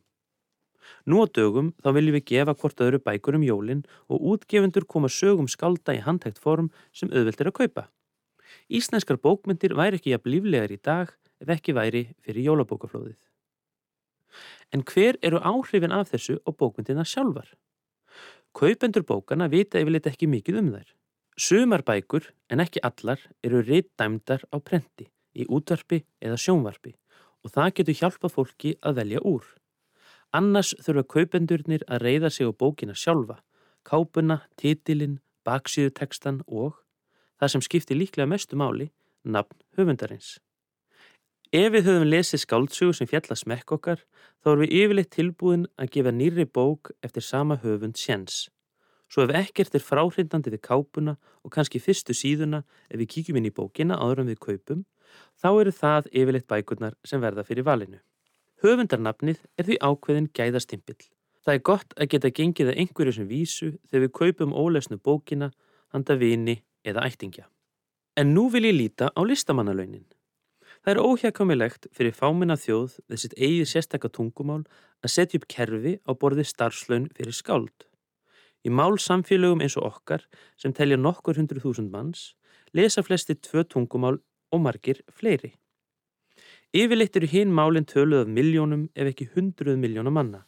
Speaker 6: Nú á dögum þá viljum við gefa hvort öðru bækur um jólinn og útgefundur koma sögum skalda í handhægt form sem auðvelt er að kaupa. Íslenskar bókmyndir væri ekki jafn líflegar í dag ef ekki væri fyrir jólabókaflóðið. En hver eru áhrifin af þessu og bókmyndina sjálfar? Kaupendur bókana vita yfirleitt ekki mikið um þær. Sumar bækur, en ekki allar, eru reitt dæmdar á prenti, í útvarpi eða sjónvarpi og það getur hjálpa fólki að velja úr. Annars þurfa kaupendurnir að reyða sig á bókina sjálfa, kápuna, titilinn, baksíðutekstan og, það sem skiptir líklega mestu máli, nafn höfundarins. Ef við höfum lesið skáldsögur sem fjalla smekk okkar, þá erum við yfirleitt tilbúin að gefa nýri bók eftir sama höfund sjens. Svo ef ekkert er fráhrindandi við kápuna og kannski fyrstu síðuna ef við kíkjum inn í bókina áður en við kaupum, þá eru það yfirleitt bækurnar sem verða fyrir valinu. Höfundarnafnið er því ákveðin gæðastimpill. Það er gott að geta gengið að einhverju sem vísu þegar við kaupum ólesnu bókina, handa vini eða ættingja. En nú vil ég líta á listamannalaunin. Það er óhjakamilegt fyrir fáminna þjóð þessitt eigið sérstakka tungumál að setja upp kerfi á borði starfslaun fyrir skáld. Í mál samfélögum eins og okkar sem telja nokkur hundru þúsund manns lesa flesti tvö tungumál og margir fleiri. Yfirleitt eru hinn málinn töluð af miljónum ef ekki hundruð miljóna manna.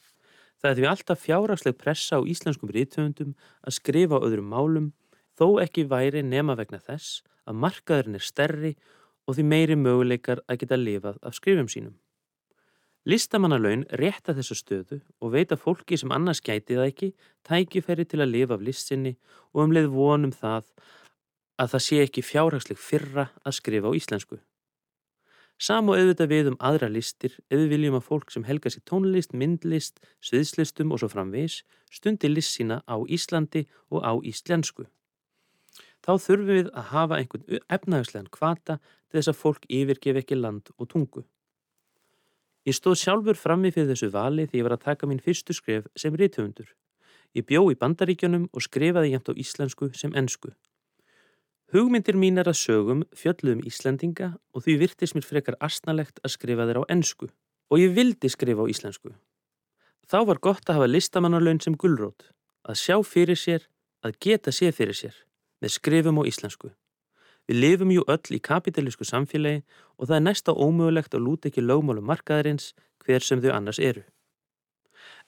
Speaker 6: Það er því alltaf fjárraksleg pressa á íslenskum rítöfundum að skrifa á öðrum málum þó ekki væri nema vegna þess að markaðurinn er stærri og því meiri möguleikar að geta lifað af skrifum sínum. Listamannalaun rétta þessu stöðu og veita fólki sem annars gæti það ekki tækifæri til að lifa af listinni og um leið vonum það að það sé ekki fjárhagsleg fyrra að skrifa á íslensku. Sam og auðvitað við um aðra listir ef við viljum að fólk sem helga sér tónlist, myndlist, sviðslistum og svo framvis stundi list sína á Íslandi og á íslensku. Þá þurfum við að hafa einhvern efnahagslegan kvata til þess að fólk yfirgef ekki land og tungu. Ég stóð sjálfur frammi fyrir þessu vali því ég var að taka mín fyrstu skref sem rithöfundur. Ég bjó í bandaríkjunum og skrifaði jæmt á íslensku sem ennsku. Hugmyndir mínar að sögum fjöldluðum Íslandinga og því virtist mér frekar astnalegt að skrifa þeir á ennsku og ég vildi skrifa á íslensku. Þá var gott að hafa listamannarlaun sem gullrót, að sjá fyrir sér, að geta séð fyrir sér, með skrifum á íslensku. Við lifum jú öll í kapitalísku samfélagi og það er næsta ómögulegt að lúta ekki lögmálum markaðarins hver sem þau annars eru.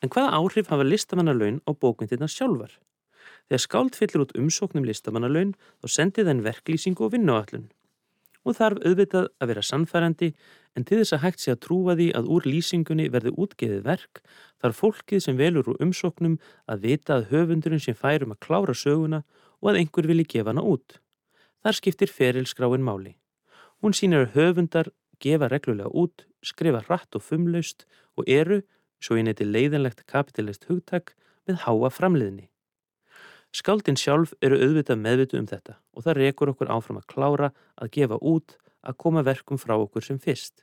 Speaker 6: En hvaða áhrif hafa listamannarlaun á bókmyndirna sjálfar? Þegar skáld fyllir út umsóknum listamannalaun þá sendir þenn verklýsingu og vinnuallun. Og þarf auðvitað að vera sannfærandi en til þess að hægt sé að trúa því að úr lýsingunni verði útgeðið verk þarf fólkið sem velur úr umsóknum að vita að höfundurinn sem færum að klára söguna og að einhver vilji gefa hana út. Þar skiptir ferilskráin máli. Hún sínir höfundar gefa reglulega út, skrifa rætt og fumlaust og eru, svo ég neyti leiðanlegt kapitalist hugtak, með háa framliðni. Skáldin sjálf eru auðvitað meðvitu um þetta og það rekur okkur áfram að klára, að gefa út, að koma verkum frá okkur sem fyrst.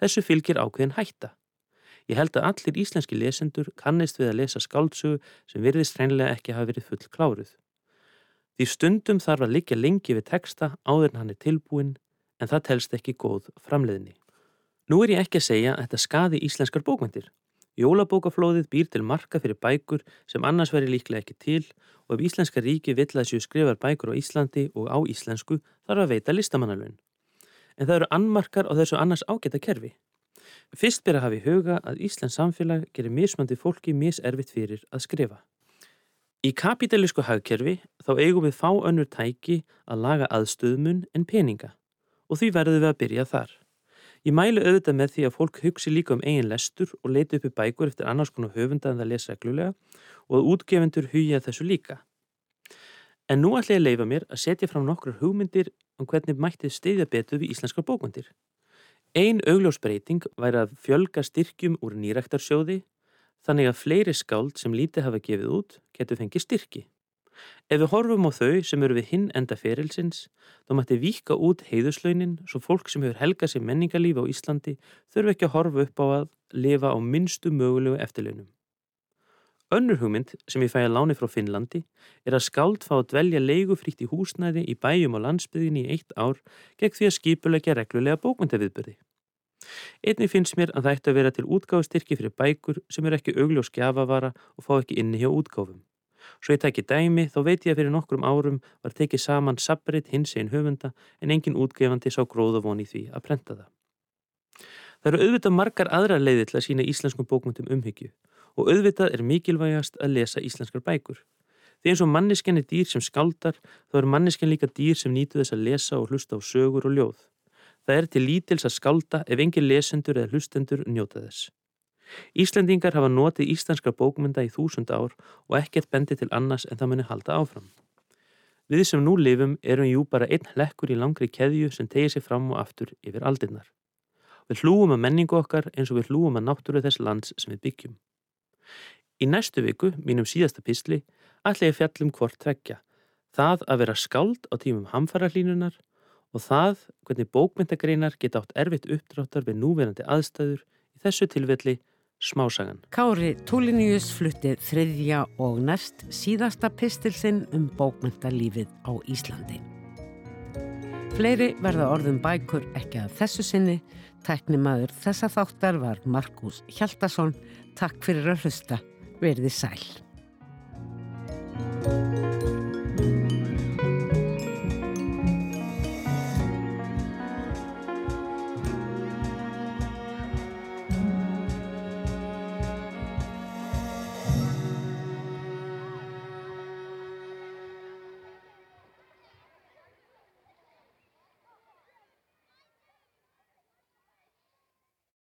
Speaker 6: Þessu fylgir ákveðin hætta. Ég held að allir íslenski lesendur kannist við að lesa skáldsögu sem virðist hreinlega ekki hafa verið full kláruð. Því stundum þarf að liggja lengi við texta áður en hann er tilbúin en það telst ekki góð framleiðni. Nú er ég ekki að segja að þetta skadi íslenskar bókmyndir. Jólabókaflóðið býr til marka fyrir bækur sem annars veri líklega ekki til og ef Íslenska ríki vill að séu skrifar bækur á Íslandi og á íslensku þarf að veita listamannalun. En það eru annmarkar á þessu annars ágæta kerfi. Fyrst ber að hafa í huga að Íslands samfélag gerir mismandi fólki miservitt fyrir að skrifa. Í kapitalísku hagkerfi þá eigum við fá önnur tæki að laga aðstöðmun en peninga og því verðum við að byrja þar. Ég mælu auðvitað með því að fólk hugsi líka um eigin lestur og leiti uppi bækur eftir annars konar höfunda en það lesa reglulega og að útgefundur hugja þessu líka. En nú ætla ég að leifa mér að setja fram nokkur hugmyndir um hvernig mættið steyðja betur við íslenskar bókmyndir. Einn augljósbreyting væri að fjölga styrkjum úr nýræktarsjóði þannig að fleiri skáld sem lítið hafa gefið út getur fengið styrki. Ef við horfum á þau sem eru við hinn enda ferilsins, þá mætti vika út heiðuslaunin svo fólk sem hefur helgað sér menningarlífi á Íslandi þurfi ekki að horfa upp á að lifa á minnstu mögulegu eftirlaunum. Önnur hugmynd sem ég fæ að láni frá Finnlandi er að skáld fá að dvelja leigufríkt í húsnæði í bæjum og landsbyðinni í eitt ár gegn því að skipulegja reglulega bókmyndaviðbyrði. Einni finnst mér að það ætti að vera til útgáðstyrki fyrir bækur sem er ekki augljós skjafavara og fá ekki inni hjá útgáfum. Svo ég tæki dæmi þá veit ég að fyrir nokkrum árum var tekið saman sabrit hins einn höfunda en engin útgefandi sá gróða voni því að prenta það. Það eru auðvitað margar aðra leiði til að sína íslenskum bókmyndum umhyggju og auðvitað er mikilvægast að lesa íslenskar bækur. Því eins og mannisken er dýr sem skaldar þá eru mannisken líka dýr sem nýtu þess að lesa og hlusta á sögur og ljóð. Það er til lítils að skalda ef engin lesendur eða hlustendur njóta þess. Íslendingar hafa notið íslenskar bókmynda í þúsund ár og ekkert bendi til annars en það muni halda áfram. Við sem nú lifum erum jú bara einn hlekkur í langri keðju sem tegir sig fram og aftur yfir aldinnar. Við hlúum að menningu okkar eins og við hlúum að náttúru þess lands sem við byggjum. Í næstu viku, mínum síðasta písli, ætla ég fjallum hvort tveggja. Það að vera skáld á tímum hamfarahlínunar og það hvernig bókmyndagreinar geta átt erfitt uppdráttar við núverandi aðstæður í þessu tilvelli Smásagan.
Speaker 1: Kári Túlinius flutti þriðja og næst síðasta pistilsinn um bókmyndalífið á Íslandi. Fleiri verða orðum bækur ekki að þessu sinni. Tæknimaður þessa þáttar var Markus Hjaldarsson. Takk fyrir að hlusta. Verði sæl.